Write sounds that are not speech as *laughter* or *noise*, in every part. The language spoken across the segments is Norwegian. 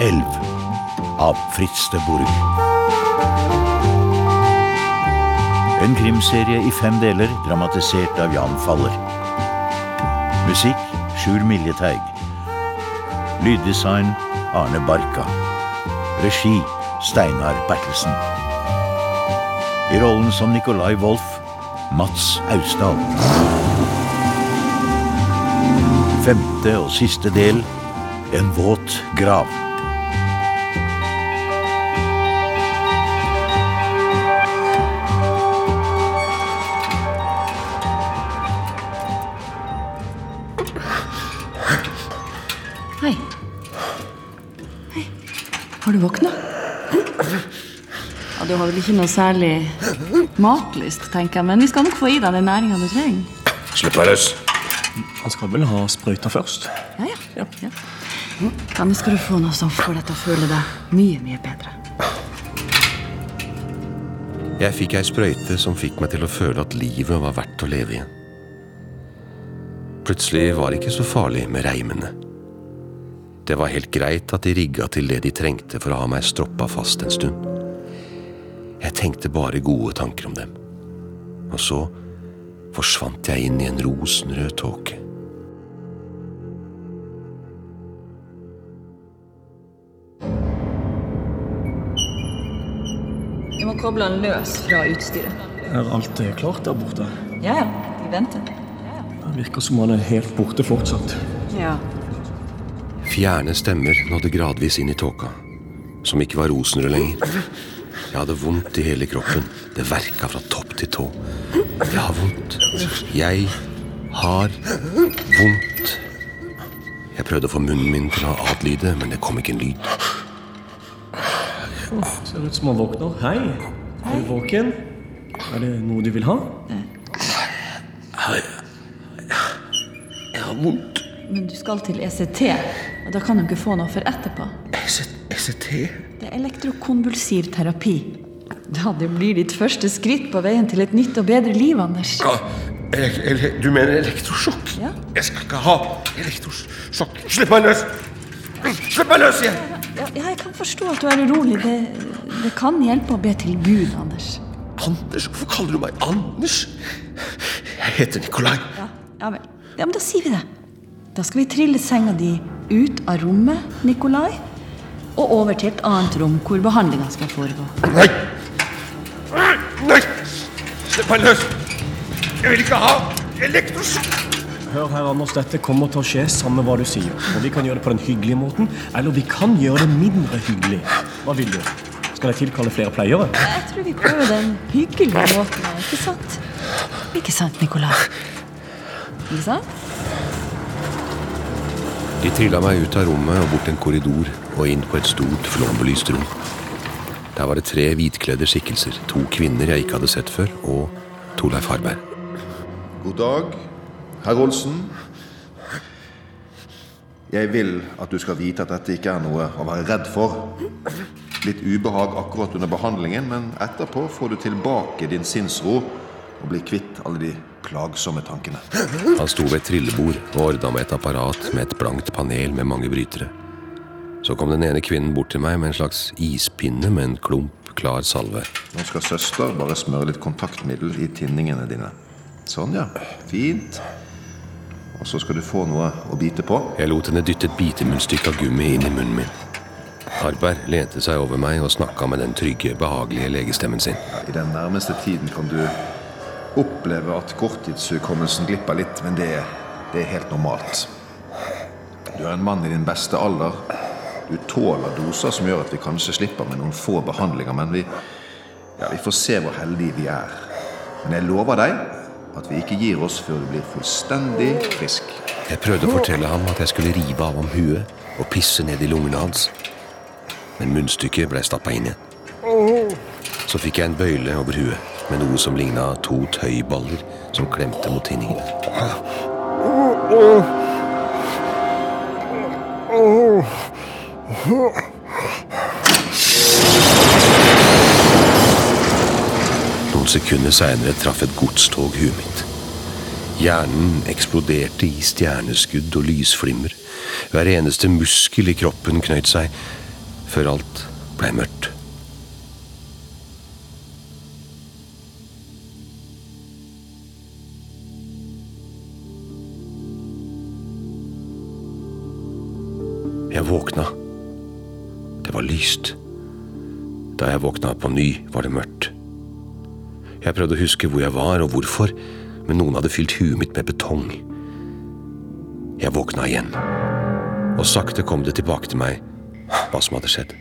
Elv av Fritz de Burg. En krimserie i fem deler, dramatisert av Jan Faller. Musikk Sjur Miljeteig. Lyddesign Arne Barka. Regi Steinar Bertelsen. I rollen som Nicolai Wolff Mats Austdal. Femte og siste del En våt grav. Har du våkna? Ja, Du har vel ikke noe særlig matlyst, tenker jeg, men vi skal nok få i deg den næringa du trenger. Slipp meg løs. Han skal vel ha sprøyta først? Ja, ja. ja. ja nå skal du få noe som får deg til å føle deg mye, mye bedre. Jeg fikk ei sprøyte som fikk meg til å føle at livet var verdt å leve igjen. Plutselig var det ikke så farlig med reimene. Det var helt greit at de rigga til det de trengte for å ha meg stroppa fast en stund. Jeg tenkte bare gode tanker om dem. Og så forsvant jeg inn i en rosenrød tåke. Vi må koble den løs fra utstyret. Er alt klart der borte? Ja, ja. De venter. Det virker som han er helt borte fortsatt. Ja. Fjerne stemmer nådde gradvis inn i tåka, som ikke var rosenrød lenger. Jeg hadde vondt i hele kroppen. Det verka fra topp til tå. Jeg har vondt. Jeg har vondt. Jeg prøvde å få munnen min til å adlyde, men det kom ikke en lyd. Ser ut som han våkner. Hei. Er du våken? Er det noe du vil ha? Jeg har vondt. Men du skal til ECT, da kan du ikke få noe for etterpå. ECT? Det er elektrokonvulsiv terapi. Ja, det blir ditt første skritt på veien til et nytt og bedre liv, Anders. Du mener elektrosjokk? Ja. Jeg skal ikke ha elektrosjokk. Slipp meg løs! Slipp meg løs igjen! Ja, ja, jeg kan forstå at du er urolig. Det, det kan hjelpe å be til Gud, Anders. Anders? Hvorfor kaller du meg Anders? Jeg heter Nikolai. Ja, ja vel. Ja, men da sier vi det. Da skal vi trille senga di ut av rommet, Nikolai, og over til et annet rom hvor behandlinga skal foregå. Nei! Nei! Slipp meg løs! Jeg vil ikke ha elektrosjokk! Hør her, Anders. Dette kommer til å skje, samme hva du sier. Og Vi kan gjøre det på den hyggelige måten, eller vi kan gjøre det mindre hyggelig. Hva vil du? Skal jeg tilkalle flere pleiere? Jeg tror vi prøver den hyggelige måten, ikke sant? Ikke sant, Nikolai? Ikke sant? De trilla meg ut av rommet og bort en korridor og inn på et stort, flombelyst rom. Der var det tre hvitkledde skikkelser. To kvinner jeg ikke hadde sett før, og Torleif Harberg. God dag, herr Olsen. Jeg vil at du skal vite at dette ikke er noe å være redd for. Litt ubehag akkurat under behandlingen, men etterpå får du tilbake din sinnsro og blir kvitt alle de plagsomme tankene. Han sto ved et trillebord og ordna med et apparat med et blankt panel med mange brytere. Så kom den ene kvinnen bort til meg med en slags ispinne med en klump klar salve. Nå skal søster bare smøre litt kontaktmiddel i tinningene dine. Sånn, ja. Fint. Og så skal du få noe å bite på. Jeg lot henne dytte et bitemunnstykke av gummi inn i munnen min. Harberg lente seg over meg og snakka med den trygge, behagelige legestemmen sin. I den nærmeste tiden kan du oppleve at korttidshukommelsen glipper litt, men det, det er helt normalt. Du er en mann i din beste alder. Du tåler doser som gjør at vi kanskje slipper med noen få behandlinger, men vi, ja, vi får se hvor heldige vi er. Men jeg lover deg at vi ikke gir oss før du blir fullstendig frisk. Jeg prøvde å fortelle ham at jeg skulle rive av ham huet og pisse ned i lungene hans. Men munnstykket ble stappa inn igjen. Så fikk jeg en bøyle over huet med noe som ligna to tøyballer som klemte mot tinningen. Noen sekunder seinere traff et godstog huet mitt. Hjernen eksploderte i stjerneskudd og lysflimmer. Hver eneste muskel i kroppen knøyt seg, før alt blei mørkt. Jeg våkna. Det var lyst. Da jeg våkna på ny, var det mørkt. Jeg prøvde å huske hvor jeg var og hvorfor, men noen hadde fylt huet mitt med betong. Jeg våkna igjen, og sakte kom det tilbake til meg hva som hadde skjedd.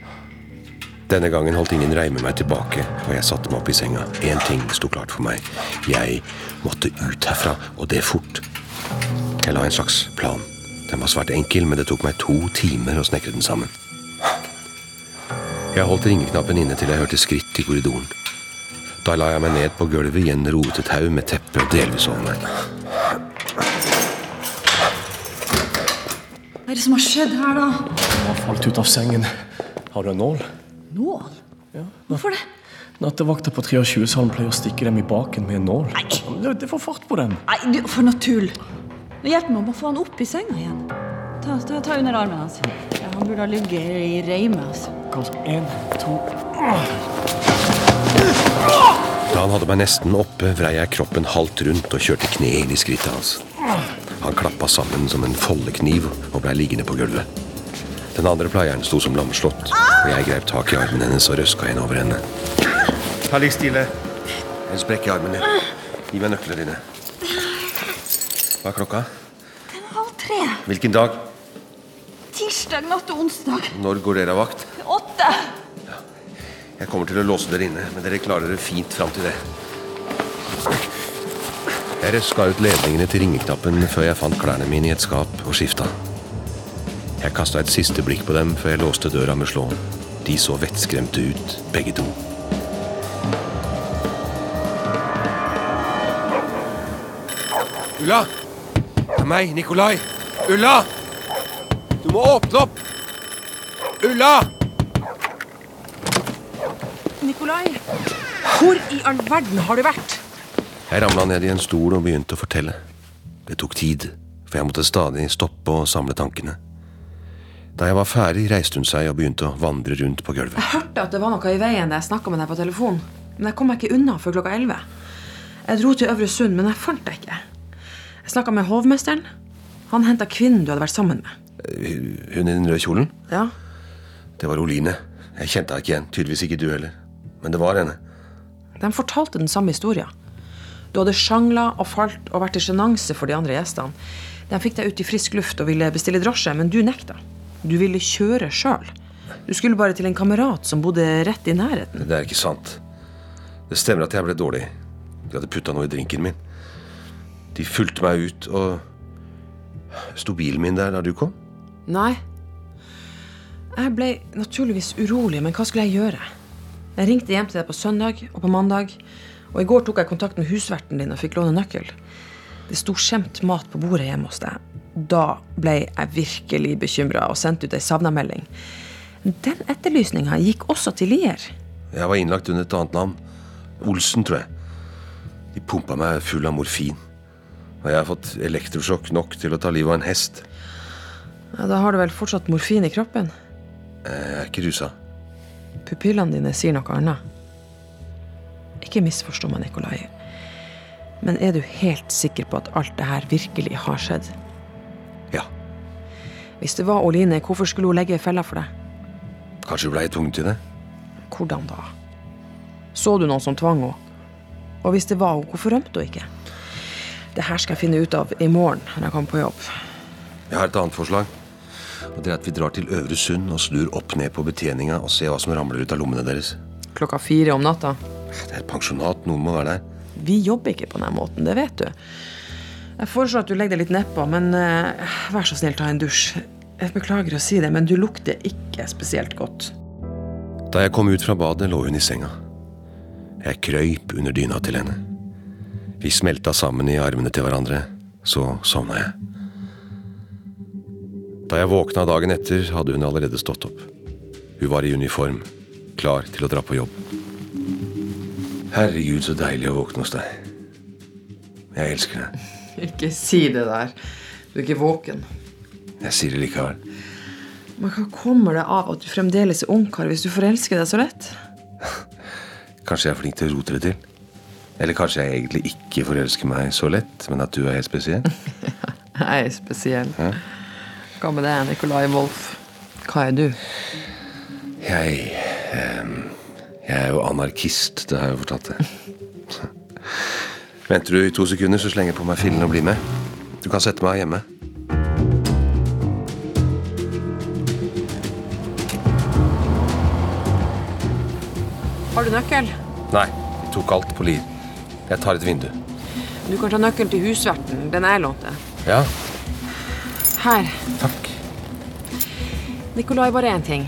Denne gangen holdt ingen reime meg tilbake, og jeg satte meg opp i senga. Én ting sto klart for meg. Jeg måtte ut herfra, og det fort. Jeg la en slags plan. Den var svært enkel, men det tok meg to timer å snekre den sammen. Jeg holdt ringeknappen inne til jeg hørte skritt i korridoren. Da la jeg meg ned på gulvet i en rotet haug med teppe delvis over meg. Hva er det som har skjedd her, da? Hun har falt ut av sengen. Har du en nål? Nål? Hvorfor det? Nattevakta på 23-salen pleier å stikke dem i baken med en nål. Det, det får fart på dem. Nei, du, for noe tull. Hjelp meg å få han opp i senga igjen. Ta, ta, ta under armen hans. Ja, han burde ha ligget i reime. altså. Kanskje en, to Da han hadde meg nesten oppe, vrei jeg kroppen halvt rundt og kjørte kneet inn i skrittet hans. Han klappa sammen som en foldekniv og blei liggende på gulvet. Den andre pleieren sto som lamslått, og jeg greip tak i armen hennes og røska henne over henne. Ta ligg stille. En sprekk i armen din. Gi meg nøklene dine. Hva er klokka? Halv tre. Hvilken dag? Tirsdag natt til onsdag. Når går dere av vakt? Åtte. Jeg kommer til å låse dere inne, men dere klarer det fint fram til det. Jeg røska ut ledningene til ringeknappen før jeg fant klærne mine i et skap og skifta. Jeg kasta et siste blikk på dem før jeg låste døra med slåen. De så vettskremte ut, begge to. Ulla! Meg, Nikolai. Ulla! Du må åpne opp! Ulla! Nikolai, hvor i all verden har du vært? Jeg ramla ned i en stol og begynte å fortelle. Det tok tid, for jeg måtte stadig stoppe og samle tankene. Da jeg var ferdig, reiste hun seg og begynte å vandre rundt på gulvet. Jeg hørte at det var noe i veien da jeg snakka med deg på telefon. Men jeg kom meg ikke unna før klokka 11. Jeg dro til Øvre Sund, men jeg fant deg ikke. Jeg snakka med hovmesteren. Han henta kvinnen du hadde vært sammen med. Hun i den røde kjolen? Ja, Det var Oline. Jeg kjente henne ikke igjen. Tydeligvis ikke du heller. Men det var henne. De fortalte den samme historien. Du hadde sjangla og falt og vært i sjenanse for de andre gjestene. De fikk deg ut i frisk luft og ville bestille drosje, men du nekta. Du ville kjøre sjøl. Du skulle bare til en kamerat som bodde rett i nærheten. Det er ikke sant. Det stemmer at jeg ble dårlig. De hadde putta noe i drinken min. De fulgte meg ut, og Sto bilen min der da du kom? Nei. Jeg ble naturligvis urolig, men hva skulle jeg gjøre? Jeg ringte hjem til deg på søndag og på mandag, og i går tok jeg kontakt med husverten din og fikk låne nøkkel. Det sto skjemt mat på bordet hjemme hos deg. Da ble jeg virkelig bekymra og sendte ut ei savna-melding. Den etterlysninga gikk også til Lier. Jeg var innlagt under et annet navn. Olsen, tror jeg. De pumpa meg full av morfin. Og jeg har fått elektrosjokk nok til å ta livet av en hest. Ja, da har du vel fortsatt morfin i kroppen? Jeg er ikke rusa. Pupillene dine sier noe annet. Ikke misforstå meg, Nikolai. Men er du helt sikker på at alt det her virkelig har skjedd? Ja, Hvis det var Oline, hvorfor skulle hun legge fella for deg? kanskje ble jeg tvunget til det? Hvordan da? Så du noen som tvang henne? Og hvis det var henne, hvorfor rømte hun ikke? Det her skal jeg finne ut av i morgen når jeg kommer på jobb. Jeg har et annet forslag. Og det er at vi drar til Øvre Sund og snur opp ned på betjeninga og ser hva som ramler ut av lommene deres. Klokka fire om natta. Det er et pensjonat, noen må være der. Vi jobber ikke på den måten, det vet du. Jeg foreslår at du legger deg litt nedpå, men uh, vær så snill, ta en dusj. Jeg beklager å si det, men du lukter ikke spesielt godt. Da jeg kom ut fra badet, lå hun i senga. Jeg krøyp under dyna til henne. Vi smelta sammen i armene til hverandre, så sovna jeg. Da jeg våkna dagen etter, hadde hun allerede stått opp. Hun var i uniform, klar til å dra på jobb. Herregud, så deilig å våkne hos deg. Jeg elsker deg. *laughs* Ikke si det der. Du er ikke våken. Jeg sier det likevel. Men hva kommer det av at du fremdeles er ungkar hvis du forelsker deg så lett? *laughs* Kanskje jeg er flink til å rote det til? Eller kanskje jeg egentlig ikke forelsker meg så lett, men at du er helt spesiell? *laughs* Jeg er spesiell. Hva med deg, Nikolai Wolf? Hva er du? Jeg eh, Jeg er jo anarkist, det har jeg jo fortalt deg. Venter du i to sekunder, så slenger jeg på meg fillene og blir med. Du kan sette meg hjemme. Har du nøkkel? Nei, vi tok alt på Lier. Jeg tar et vindu. Du kan ta nøkkelen til husverten. Den jeg lånte. Ja, Her. takk. Nikolai, bare én ting.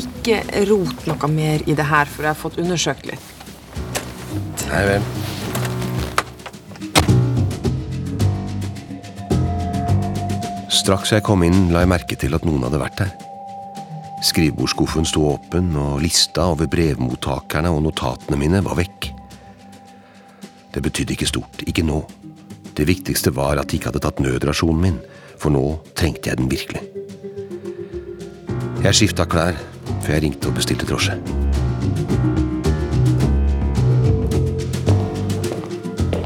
Ikke rot noe mer i det her før jeg har fått undersøkt litt. Nei vel. Straks jeg kom inn, la jeg merke til at noen hadde vært her. Skrivebordsskuffen sto åpen, og lista over brevmottakerne og notatene mine var vekk. Det betydde ikke stort, ikke nå. Det viktigste var at de ikke hadde tatt nødrasjonen min, for nå trengte jeg den virkelig. Jeg skifta klær før jeg ringte og bestilte drosje.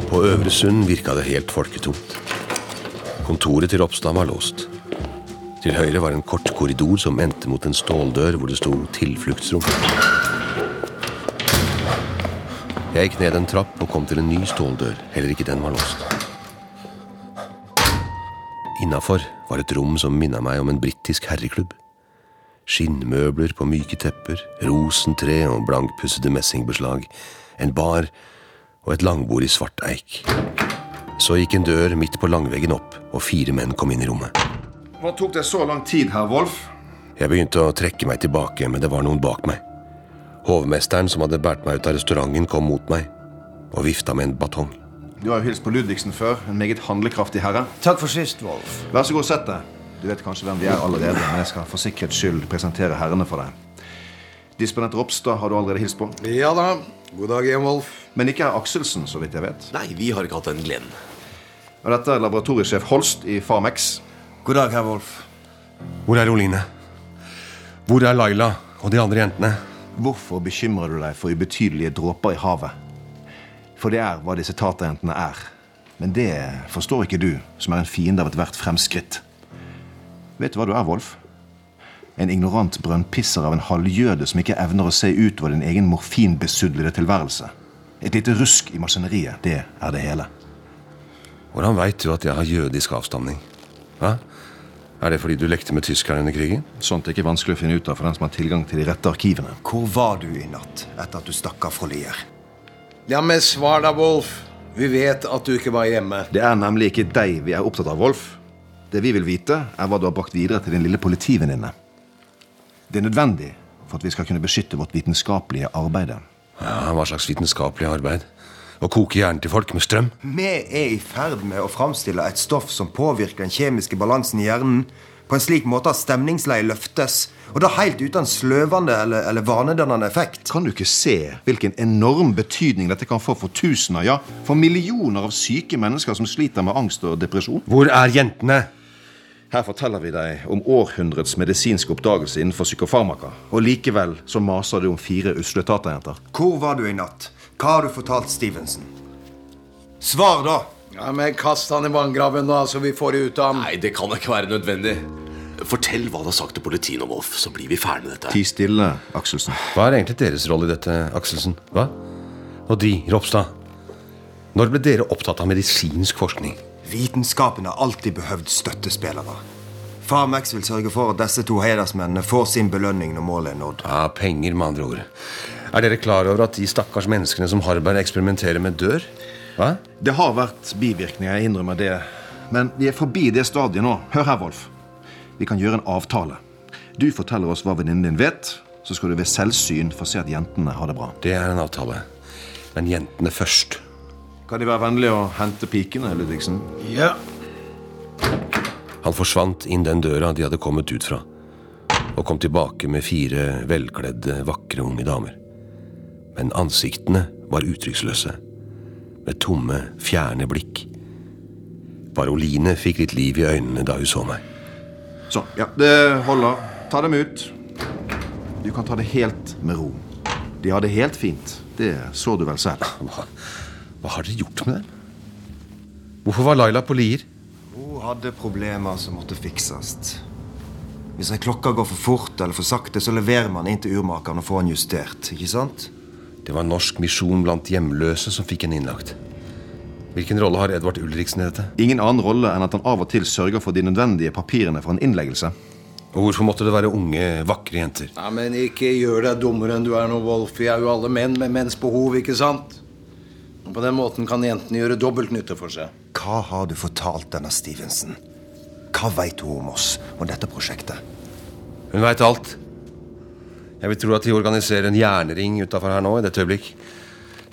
På Øvre Sund virka det helt folketomt. Kontoret til Ropstad var låst. Til høyre var en kort korridor som endte mot en ståldør hvor det sto 'tilfluktsrom'. Jeg gikk ned en trapp og kom til en ny ståldør. Heller ikke den var låst. Innafor var et rom som minna meg om en britisk herreklubb. Skinnmøbler på myke tepper, rosentre og blankpussede messingbeslag, en bar og et langbord i svart eik. Så gikk en dør midt på langveggen opp, og fire menn kom inn i rommet. Hva tok det så lang tid, herr Wolf? Jeg begynte å trekke meg tilbake, men det var noen bak meg. Hovmesteren som hadde båret meg ut av restauranten, kom mot meg og vifta med en batong. Du har jo hilst på Ludvigsen før. En meget handlekraftig herre. Takk for sist, Wolf. Vær så god, sett deg. Du vet kanskje hvem vi er allerede, men jeg skal for sikkerhets skyld presentere herrene for deg. Disponent Ropstad har du allerede hilst på. Ja da. God dag igjen, Wolf. Men ikke herr Akselsen, så vidt jeg vet. Nei, vi har ikke hatt den gleden. Og dette er laboratoriesjef Holst i Farmex. God dag, herr Wolf. Hvor er Oline? Hvor er Laila og de andre jentene? Hvorfor bekymrer du deg for ubetydelige dråper i havet? For det er hva disse taterjentene er. Men det forstår ikke du, som er en fiende av ethvert fremskritt. Vet du hva du er, Wolf? En ignorant brønnpisser av en halvjøde som ikke evner å se utover din egen morfinbesudlede tilværelse. Et lite rusk i maskineriet, det er det hele. Hvordan veit du at jeg har jødisk avstamning? Hva? Er det fordi du lekte med tyskerne under krigen? Sånt er ikke vanskelig å finne ut av for den som har tilgang til de rette arkivene. Hvor var du i natt etter at du stakk av fra Lier? Ja, men svar da, Wolf. Vi vet at du ikke var hjemme. Det er nemlig ikke deg vi er opptatt av, Wolf. Det vi vil vite, er hva du har brakt videre til din lille politivenninne. Det er nødvendig for at vi skal kunne beskytte vårt vitenskapelige arbeid. Ja, Hva slags vitenskapelig arbeid? Å koke hjernen til folk med strøm? Vi er i ferd med å framstille et stoff som påvirker den kjemiske balansen i hjernen på en slik måte at stemningsleiet løftes, og da helt uten sløvende eller, eller vanedannende effekt. Kan du ikke se hvilken enorm betydning dette kan få for tusener, ja, for millioner av syke mennesker som sliter med angst og depresjon? Hvor er jentene? Her forteller vi deg om århundrets medisinske oppdagelse innenfor psykofarmaka. Og likevel så maser du om fire usle taterjenter. Hvor var du i natt? Hva har du fortalt Stevenson? Svar, da! Ja, men Kast han i vanngraven, da, så vi får det ut av ham. Nei, det kan ikke være nødvendig. Fortell hva du har sagt til politiet om Wolf, så blir vi ferdig med dette. Ti stille, Akselsen. Hva er egentlig deres rolle i dette, Akselsen? Hva? Og de, Ropstad? Når ble dere opptatt av medisinsk forskning? Vitenskapen har alltid behøvd støttespillere. Farmex vil sørge for at disse to hedersmennene får sin belønning når målet er nådd. Ja, Penger, med andre ord. Er dere klar over at de stakkars menneskene som Harberg eksperimenterer med, dør? Hva? Det har vært bivirkninger, jeg innrømmer det. Men vi er forbi det stadiet nå. Hør her, Wolf. Vi kan gjøre en avtale. Du forteller oss hva venninnen din vet, så skal du ved selvsyn få se at jentene har det bra. Det er en avtale. Men jentene først. Kan de være vennlige å hente pikene, Ludvigsen? Ja. Han forsvant inn den døra de hadde kommet ut fra, og kom tilbake med fire velkledde, vakre unge damer. Men ansiktene var uttrykksløse, med tomme, fjerne blikk, Bare Oline fikk litt liv i øynene da hun så meg. Sånn. Ja, det holder. Ta dem ut. Du kan ta det helt med ro. De har det helt fint. Det så du vel selv. Hva, hva har dere gjort med dem? Hvorfor var Laila på Lier? Hun hadde problemer som måtte fikses. Hvis ei klokka går for fort eller for sakte, så leverer man inn til urmakeren og får den justert. ikke sant? Det var Norsk misjon blant hjemløse som fikk en innlagt. Hvilken rolle har Edvard Ulriksen i dette? Ingen annen rolle enn at han av og til sørger for de nødvendige papirene for en innleggelse. Og hvorfor måtte det være unge, vakre jenter? Nei, Men ikke gjør deg dummere enn du er nå, Wolf. Vi er jo alle menn med menns behov, ikke sant? Og På den måten kan jentene gjøre dobbelt nytte for seg. Hva har du fortalt denne Stevenson? Hva veit hun om oss og dette prosjektet? Hun veit alt. Jeg vil tro at de organiserer en jernring utafor her nå i dette øyeblikk.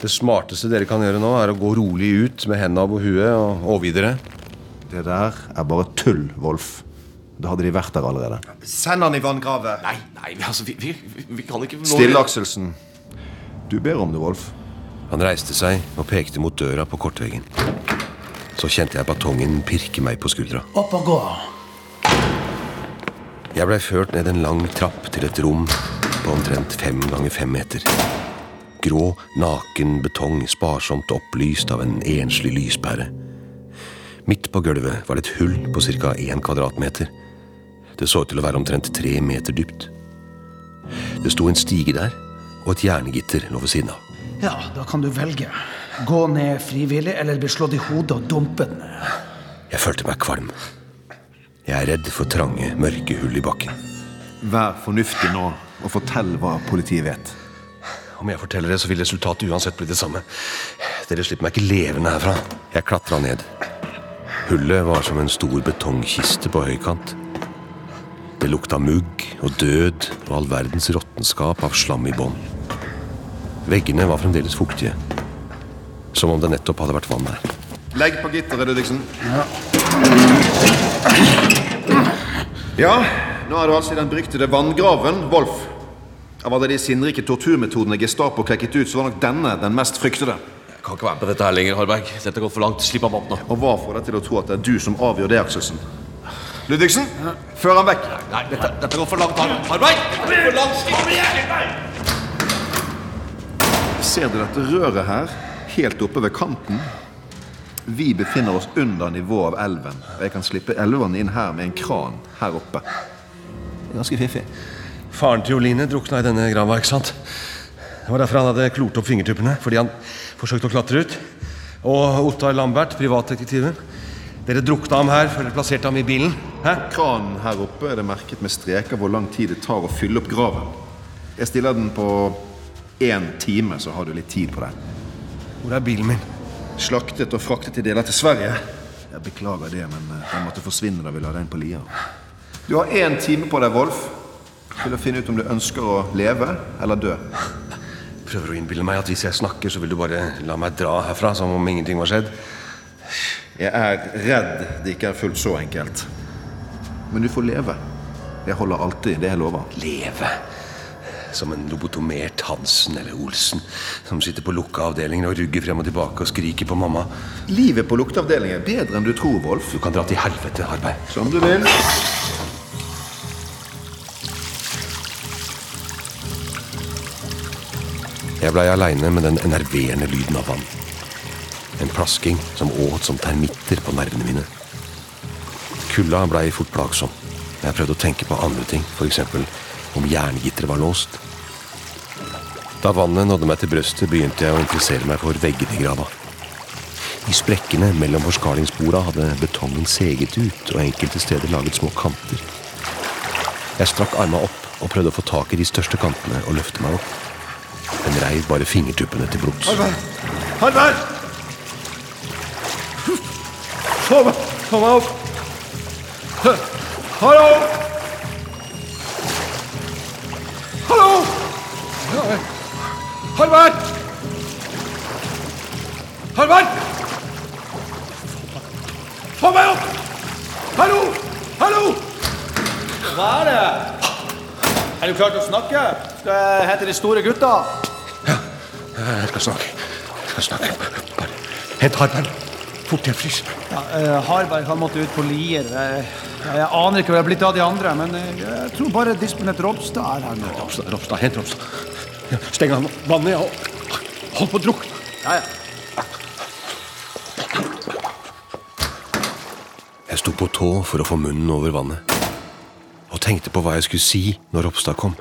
Det smarteste dere kan gjøre nå, er å gå rolig ut med hendene over huet og, og videre. Det der er bare tull, Wolf. Da hadde de vært der allerede. Send han i vanngravet! Nei, nei, vi- altså, vi, vi, vi kan ikke nå- Stille, Akselsen. Du ber om det, Wolf. Han reiste seg og pekte mot døra på kortveggen. Så kjente jeg batongen pirke meg på skuldra. Opp og gå. Jeg blei ført ned en lang trapp til et rom på omtrent fem ganger fem meter. Grå, naken betong, sparsomt opplyst av en enslig lyspære. Midt på gulvet var det et hull på ca. én kvadratmeter. Det så ut til å være omtrent tre meter dypt. Det sto en stige der, og et jerngitter lå ved siden av. Ja, da kan du velge. Gå ned frivillig, eller bli slått i hodet og dumpet ned. Jeg følte meg kvalm. Jeg er redd for trange, mørke hull i bakken. Vær fornuftig nå og fortell hva politiet vet. Om jeg forteller det, så vil resultatet uansett bli det samme. Dere slipper meg ikke levende herfra. Jeg klatra ned. Hullet var som en stor betongkiste på høykant. Det lukta mugg og død og all verdens råttenskap av slam i bånn. Veggene var fremdeles fuktige. Som om det nettopp hadde vært vann der. Legg på gitteret, Ludvigsen. Ja, nå er du altså i den beryktede vanngraven, Wolf. Av alle de sinnrike torturmetodene Gestapo klekket ut, så var nok denne den mest fryktede. Jeg kan ikke være med på dette her lenger, Harberg. Dette går for langt. Slipp ham opp nå. Og hva får deg til å tro at det er du som avgjør det, Akselsen? Ludvigsen, før han vekk. Nei, dette, dette går for langt, Har- Harberg! For langt. Slipp igjen! Ser du dette røret her, helt oppe ved kanten? Vi befinner oss under nivået av elven, og jeg kan slippe elvene inn her med en kran her oppe. Ganske fiffig. Faren til Oline drukna i denne grava, ikke sant? Det var derfor han hadde klort opp fingertuppene, fordi han forsøkte å klatre ut. Og Ottar Lambert, privatdetektiven. Dere drukna ham her før dere plasserte ham i bilen. Hæ? Kranen her oppe er det merket med streker hvor lang tid det tar å fylle opp graven. Jeg stiller den på én time, så har du litt tid på det. Hvor er bilen min? Slaktet og fraktet i deler til Sverige. Jeg beklager det, men eh, den måtte forsvinne da vi la den på lia. Du har én time på deg, Wolf, til å finne ut om du ønsker å leve eller dø. Prøver å innbille meg at hvis jeg snakker, så vil du bare la meg dra herfra som om ingenting var skjedd. Jeg er redd det ikke er fullt så enkelt. Men du får leve. Jeg holder alltid det jeg lover. Leve. Som en lobotomert Hansen eller Olsen som sitter på lukka avdelinger og rugger frem og tilbake og skriker på mamma. Livet på lukteavdelingen er bedre enn du tror, Wolf. Du kan dra til helvete, Harberg. Som du vil. Jeg blei aleine med den enerverende lyden av vann. En plasking som åt som termitter på nervene mine. Kulda blei fort plagsom. Jeg prøvde å tenke på andre ting, f.eks. om jerngitteret var låst. Da vannet nådde meg til brøstet, begynte jeg å interessere meg for veggene i grava. I sprekkene mellom forskalingsborda hadde betongen seget ut, og enkelte steder laget små kanter. Jeg strakk arma opp og prøvde å få tak i de største kantene og løfte meg opp. Den reiv bare fingertuppene til blods. Harvard! Få meg, få meg opp! Hallo! Hallo! Harvard! Harvard! Få meg opp! Hallo! Hallo! Hva er det? Er du klar til å snakke? Skal jeg hente de store gutta? Jeg skal snakke. Jeg skal snakke. Bare hent Harberg. Fort, jeg fryser. Ja, uh, Harberg har måttet ut på Lier. Jeg, jeg aner ikke hva det er blitt av de andre, men eh, jeg tror bare disponent Ropstad er her nå. Ropstad, Ropstad, hent Ropstad. Ja, Steng av vannet, ja. og Hold på å drukne. Ja, ja. Jeg sto på tå for å få munnen over vannet. Og tenkte på hva jeg skulle si når Ropstad kom.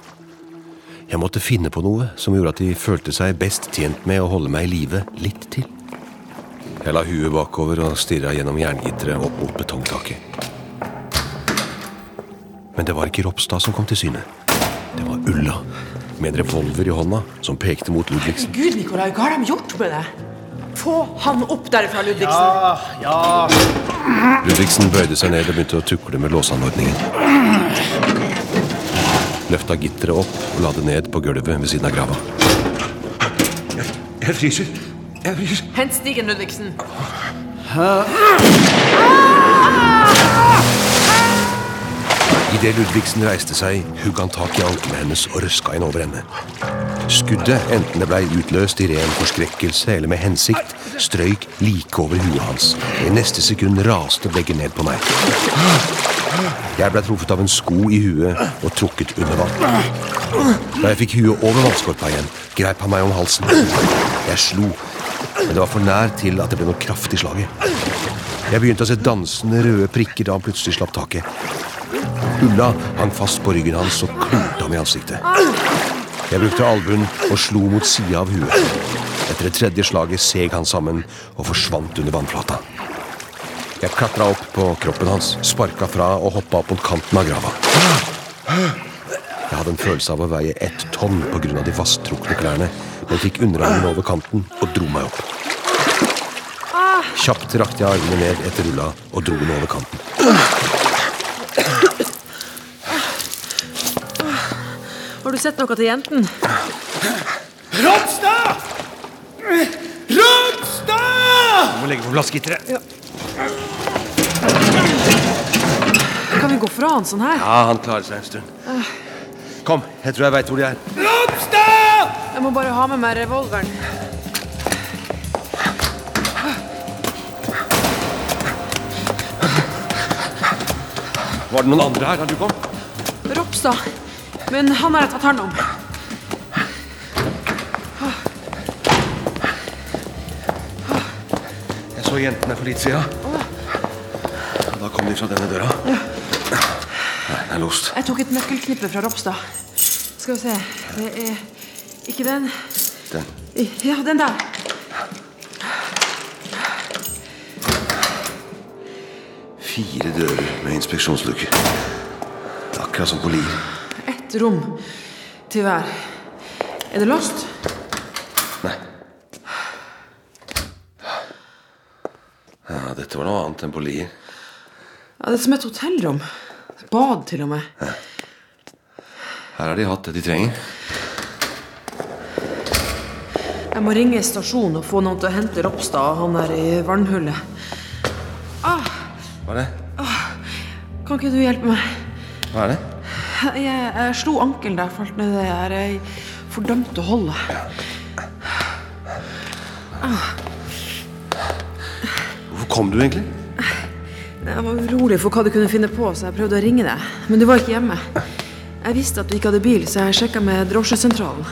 Jeg måtte finne på noe som gjorde at de følte seg best tjent med å holde meg i live litt til. Jeg la huet bakover og stirra gjennom jerngitteret opp mot betongtaket. Men det var ikke Ropstad som kom til syne. Det var Ulla, med en revolver i hånda, som pekte mot Ludvigsen. Gud, Nikolai, hva har de gjort med deg? Få han opp derfra, Ludvigsen. Ja, ja. Ludvigsen bøyde seg ned og begynte å tukle med låseanordningen. Løfta gitteret opp og la det ned på gulvet ved siden av grava. Jeg fryser. Jeg fryser. Hent stigen, Ludvigsen. Idet Ludvigsen reiste seg, hugg han tak i ankelen hennes og røska henne over ende. Skuddet, enten det blei utløst i ren forskrekkelse eller med hensikt, strøyk like over huet hans. I neste sekund raste begge ned på meg. Jeg ble truffet av en sko i huet og trukket under vann. Da jeg fikk huet over vannskorpa igjen, greip han meg om halsen. Jeg slo, men det var for nær til at det ble noe kraft i slaget. Jeg begynte å se dansende røde prikker da han plutselig slapp taket. Ulla hang fast på ryggen hans og klorte ham i ansiktet. Jeg brukte albuen og slo mot sida av huet. Etter det tredje slaget seg han sammen og forsvant under vannflata. Jeg klatra opp på kroppen hans, sparka fra og hoppa opp mot kanten av grava. Jeg hadde en følelse av å veie ett tonn pga. de vasstrukne klærne, men fikk underarmen over kanten og dro meg opp. Kjapt rakte jeg armene ned etter rulla og dro den over kanten. Har du sett noe til jenten? Ropstad! Ropstad! Du må legge på glassgitteret. Kan vi gå fra han sånn her? Ja, han klarer seg en stund. Kom, jeg tror jeg veit hvor de er. Ropstad! Jeg må bare ha med meg revolveren. Var det noen andre her da du kom? Ropstad. Men han har jeg tatt hånd om. Jeg så jentene for litt siden. Da kom de fra denne døra. Nei, den er låst. Jeg tok et nøkkelknippe fra Ropstad. Skal vi se Det er ikke den. Den. Ja, den der. Fire dører med inspeksjonslukker. Er akkurat som på Lier. Ett rom til hver. Er det låst? Nei. Ja, dette var noe annet enn på Lier. Ja, det er som et hotellrom. Bad, til og med. Her har de hatt det de trenger. Jeg må ringe stasjonen og få noen til å hente Ropstad han er i vannhullet. Ah, Hva er det? kan ikke du hjelpe meg? Hva er det? Jeg, jeg slo ankelen da jeg falt ned det her. Fordømte holdet. Hvorfor kom du egentlig? Jeg var urolig for hva du kunne finne på, så jeg prøvde å ringe deg. Men du var ikke hjemme. Jeg visste at du ikke hadde bil, så jeg sjekka med drosjesentralen.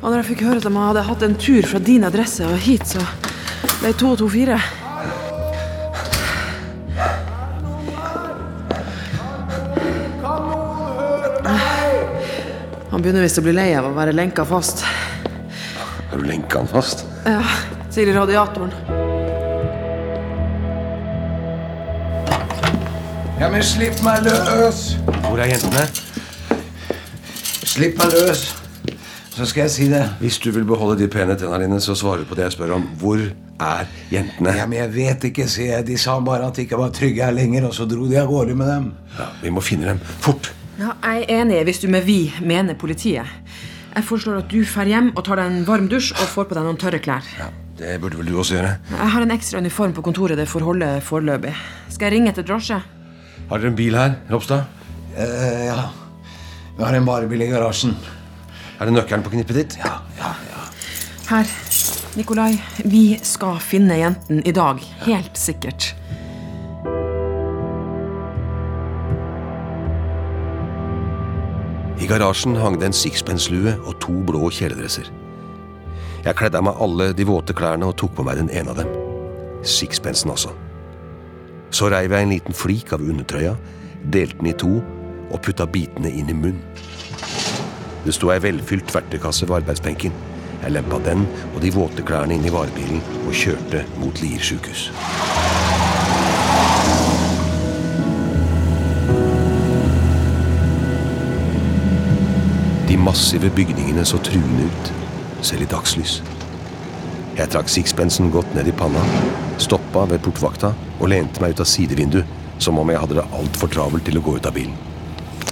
Og når jeg fikk høre at de hadde hatt en tur fra din adresse og hit, så ble to og to fire. Han begynner visst å bli lei av å være lenka fast. Har du lenka han fast? Ja, til radiatoren. Ja, men slipp meg løs! Hvor er jentene? Slipp meg løs, så skal jeg si det. Hvis du vil beholde de pene tennene dine, så svarer du på det jeg spør om. Hvor er jentene? Ja, men jeg vet ikke, sier jeg. De sa bare at de ikke var trygge her lenger, og så dro de av gårde med dem. Ja, vi må finne dem. Fort! Ja, jeg er enig hvis du med vi mener politiet. Jeg foreslår at du drar hjem og tar deg en varm dusj og får på deg noen tørre klær. Ja, Det burde vel du også gjøre. Jeg har en ekstra uniform på kontoret. Det får holde foreløpig. Skal jeg ringe etter drosje? Har dere en bil her, Ropstad? Eh, ja. Vi har en varebil i garasjen. Er det nøkkelen på knippet ditt? Ja, ja, ja. Her. Nikolai, vi skal finne jenten i dag. Helt sikkert. I garasjen hang det en sixpence-lue og to blå kjeledresser. Jeg kledde av meg alle de våte klærne og tok på meg den ene av dem. Sixpensen også. Så reiv jeg en liten flik av undertrøya, delte den i to og putta bitene inn i munnen. Det sto ei velfylt verktøykasse ved arbeidsbenken. Jeg lempa den og de våte klærne inn i varebilen og kjørte mot Lier sjukehus. De massive bygningene så truende ut, selv i dagslys. Jeg trakk sixpensen godt ned i panna, stoppa ved portvakta og lente meg ut av sidevinduet, som om jeg hadde det altfor travelt til å gå ut av bilen.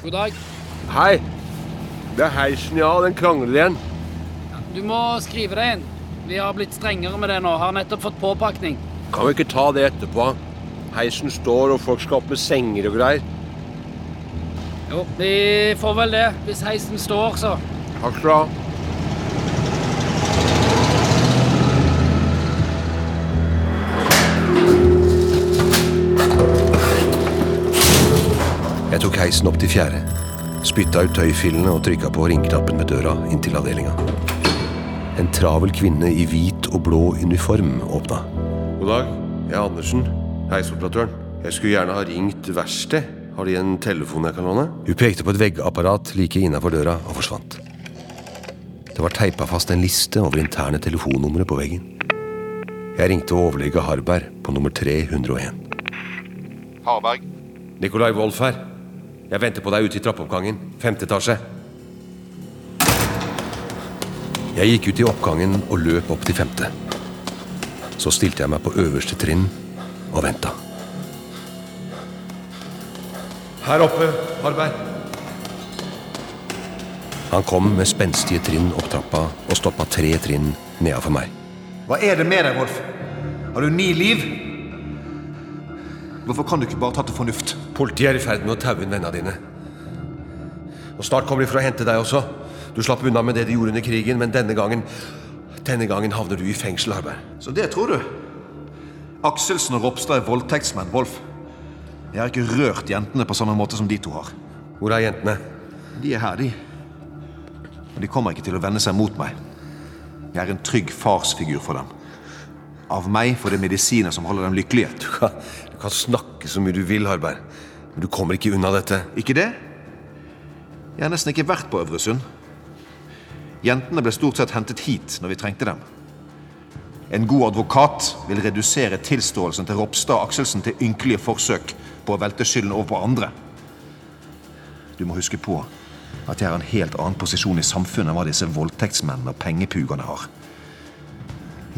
God dag. Hei! Det er heisen, ja. Den krangler igjen. Du må skrive deg inn. Vi har blitt strengere med det nå. Har nettopp fått påpakning. Kan vi ikke ta det etterpå? Heisen står, og folk skal opp med senger og greier. Jo, vi får vel det. Hvis heisen står, så. Takk skal du ha. Heisen opp til fjerde. Spytta ut tøyfillene og trykka på ringknappen ved døra inn til avdelinga. En travel kvinne i hvit og blå uniform åpna. God dag. Jeg er Andersen. Heisoperatøren. Jeg skulle gjerne ha ringt verksted. Har de en telefon jeg kan låne? Hun pekte på et veggapparat like innafor døra og forsvant. Det var teipa fast en liste over interne telefonnumre på veggen. Jeg ringte overlege Harberg på nummer 301. Harberg. Nicolai Wolff her. Jeg venter på deg ute i trappeoppgangen. Femte etasje. Jeg gikk ut i oppgangen og løp opp til femte. Så stilte jeg meg på øverste trinn og venta. Her oppe, Harberg. Han kom med spenstige trinn opp trappa og stoppa tre trinn nedafor meg. Hva er det med deg, Wolf? Har du ni liv? Hvorfor kan du ikke bare ta til fornuft? Politiet er i ferd med å taue inn vennene dine. Og Snart kommer de for å hente deg også. Du slapp unna med det de gjorde under krigen, men denne gangen Denne gangen havner du i fengsel, Harberg. Så det tror du? Akselsen og Ropstad er voldtektsmenn, Wolf. Jeg har ikke rørt jentene på samme måte som de to har. Hvor er jentene? De er her, de. Og de kommer ikke til å vende seg mot meg. Jeg er en trygg farsfigur for dem. Av meg får de medisiner som holder dem lykkelige. Du kan, du kan snakke så mye du vil, Harberg. Men du kommer ikke unna dette. Ikke det? Jeg har nesten ikke vært på Øvresund. Jentene ble stort sett hentet hit når vi trengte dem. En god advokat vil redusere tilståelsen til Ropstad og Akselsen til ynkelige forsøk på å velte skylden over på andre. Du må huske på at jeg har en helt annen posisjon i samfunnet enn hva disse voldtektsmennene og pengepugerne har.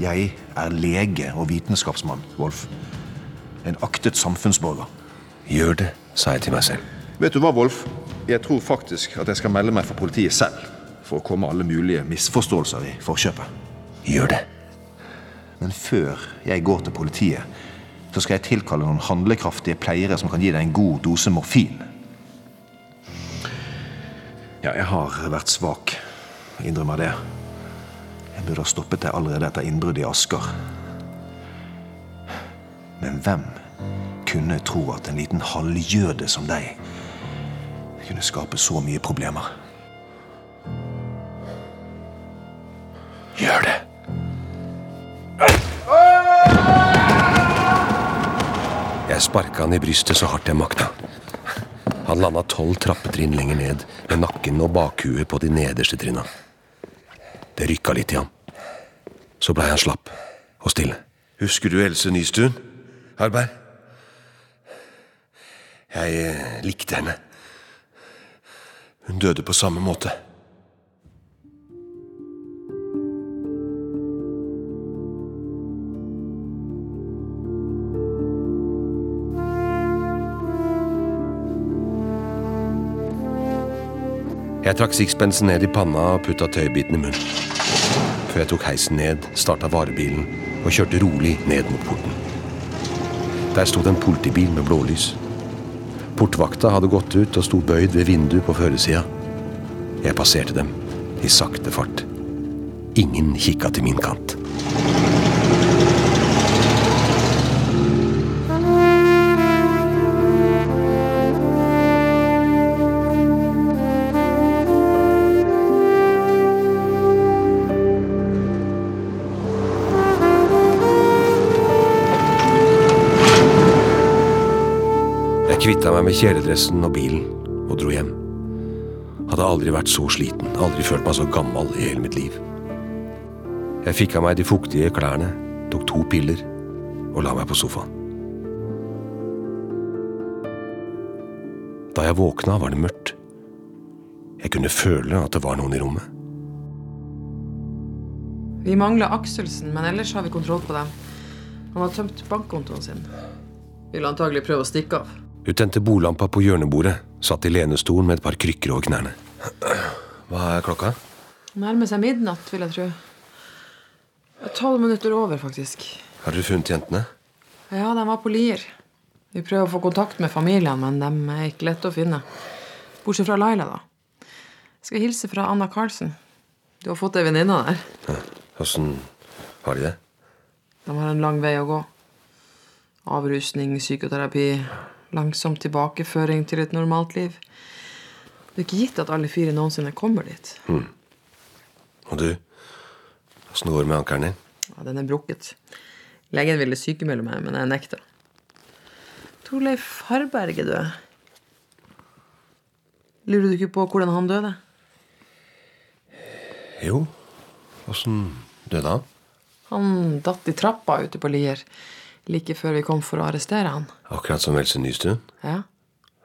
Jeg er lege og vitenskapsmann, Wolf. En aktet samfunnsborger. Gjør det, sa jeg til meg selv. Vet du hva, Wolf? Jeg tror faktisk at jeg skal melde meg for politiet selv. For å komme alle mulige misforståelser i forkjøpet. Gjør det. Men før jeg går til politiet, så skal jeg tilkalle noen handlekraftige pleiere som kan gi deg en god dose morfin. Ja, jeg har vært svak. Innrømmer det. Jeg burde ha stoppet deg allerede etter innbruddet i Asker. Men hvem kunne tro at en liten halvjøde som deg kunne skape så mye problemer? Gjør det. Jeg sparka han i brystet så hardt jeg makta. Han landa tolv trappetrinn lenger ned, med nakken og bakhuet på de nederste trinna. Det rykka litt i ham. Så blei han slapp og stille. Husker du Else Nystuen, Harberg? Jeg eh, likte henne. Hun døde på samme måte. Jeg trakk sixpensen ned i panna og putta tøybiten i munnen. Før jeg tok heisen ned, starta varebilen og kjørte rolig ned mot porten. Der sto det en politibil med blålys. Portvakta hadde gått ut og sto bøyd ved vinduet på førersida. Jeg passerte dem i sakte fart. Ingen kikka til min kant. Kvitta meg med kjeledressen og bilen og dro hjem. Hadde aldri vært så sliten, aldri følt meg så gammel i hele mitt liv. Jeg fikk av meg de fuktige klærne, tok to piller og la meg på sofaen. Da jeg våkna, var det mørkt. Jeg kunne føle at det var noen i rommet. Vi mangler Akselsen, men ellers har vi kontroll på dem. Han har tømt bankkontoen sin. Vil antagelig prøve å stikke av. Hun tente bordlampa på hjørnebordet, satt i lenestolen med et par krykker over knærne. Hva er klokka? Nærmer seg midnatt, vil jeg tro. Tolv minutter over, faktisk. Har dere funnet jentene? Ja, de var på Lier. Vi prøver å få kontakt med familien, men de er ikke lette å finne. Bortsett fra Laila, da. Jeg skal hilse fra Anna Carlsen. Du har fått ei venninne der. Åssen har de det? De har en lang vei å gå. Avrusning, psykoterapi, langsom tilbakeføring til et normalt liv. Det er ikke gitt at alle fire noensinne kommer dit. Mm. Og du? Åssen går det med ankelen din? Ja, Den er brukket. Legen ville sykemelde meg, men jeg nekta. Torleif Harberg er død. Lurer du ikke på hvordan han døde? Jo. Åssen døde han? Han datt i trappa ute på Lier like før vi kom for å arrestere han. Akkurat som Else Nystuen? Ja.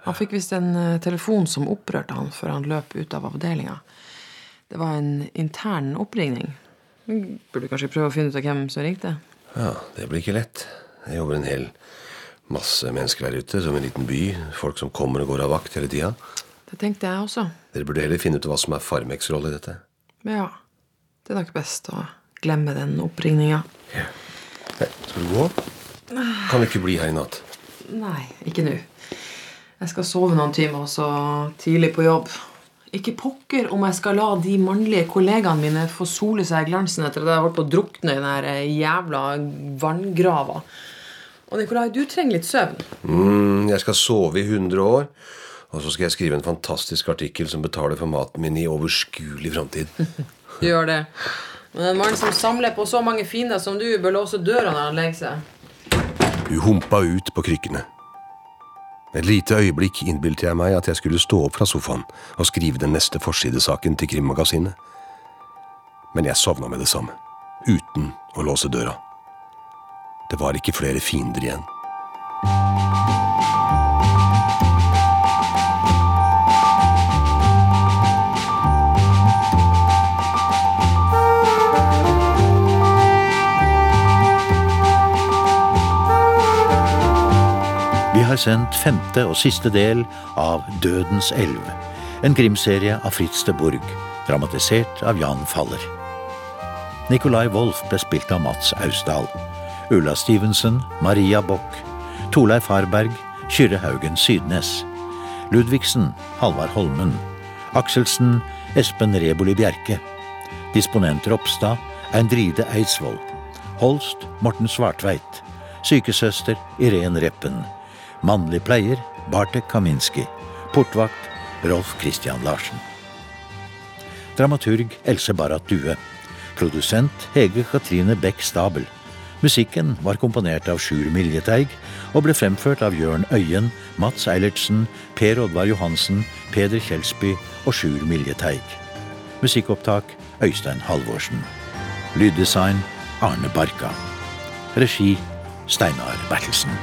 Han fikk visst en eh, telefon som opprørte han før han løp ut av avdelinga. Det var en intern oppringning. Vi Burde kanskje prøve å finne ut av hvem som ringte. Ja, det blir ikke lett. Det jobber en hel masse mennesker der ute, som en liten by. Folk som kommer og går av vakt hele tida. Det tenkte jeg også. Dere burde heller finne ut hva som er Farmex rolle i dette. Ja, det er nok best å glemme den oppringninga. Ja. skal du gå? Kan du ikke bli her i natt? Nei, ikke nå. Jeg skal sove noen timer, så tidlig på jobb. Ikke pokker om jeg skal la de mannlige kollegaene mine få sole seg i glansen etter at jeg har holdt på å drukne i den eh, jævla vanngrava. Og Nikolai, du trenger litt søvn. Mm, jeg skal sove i 100 år. Og så skal jeg skrive en fantastisk artikkel som betaler for maten min i overskuelig framtid. *laughs* Gjør det. Men en mann som samler på så mange fiender som du, bør låse døra når han legger seg. Hun humpa ut på krykkene. Et lite øyeblikk innbilte jeg meg at jeg skulle stå opp fra sofaen og skrive den neste forsidesaken til Krimmagasinet. Men jeg sovna med det samme, uten å låse døra. Det var ikke flere fiender igjen. Har sendt femte og siste del av Dødens elv. En krimserie av Fritz de Burg, dramatisert av Jan Faller. Nicolai Wolff ble spilt av Mats Austdal. Ulla Stevensen, Maria Bock. Torleif Harberg, Kyrre Haugen Sydnes. Ludvigsen, Halvard Holmen. Akselsen, Espen Reboli Bjerke. Disponent Ropstad, Eindride Eidsvoll. Holst, Morten Svartveit. Sykesøster, Irén Reppen. Mannlig pleier, Bartek Kaminski. Portvakt, Rolf Christian Larsen. Dramaturg Else Barrat Due. Produsent Hege Katrine Bech Stabel. Musikken var komponert av Sjur Miljeteig og ble fremført av Jørn Øyen, Mats Eilertsen, Per Oddvar Johansen, Peder Kjelsby og Sjur Miljeteig. Musikkopptak Øystein Halvorsen. Lyddesign Arne Barka. Regi Steinar Bertelsen.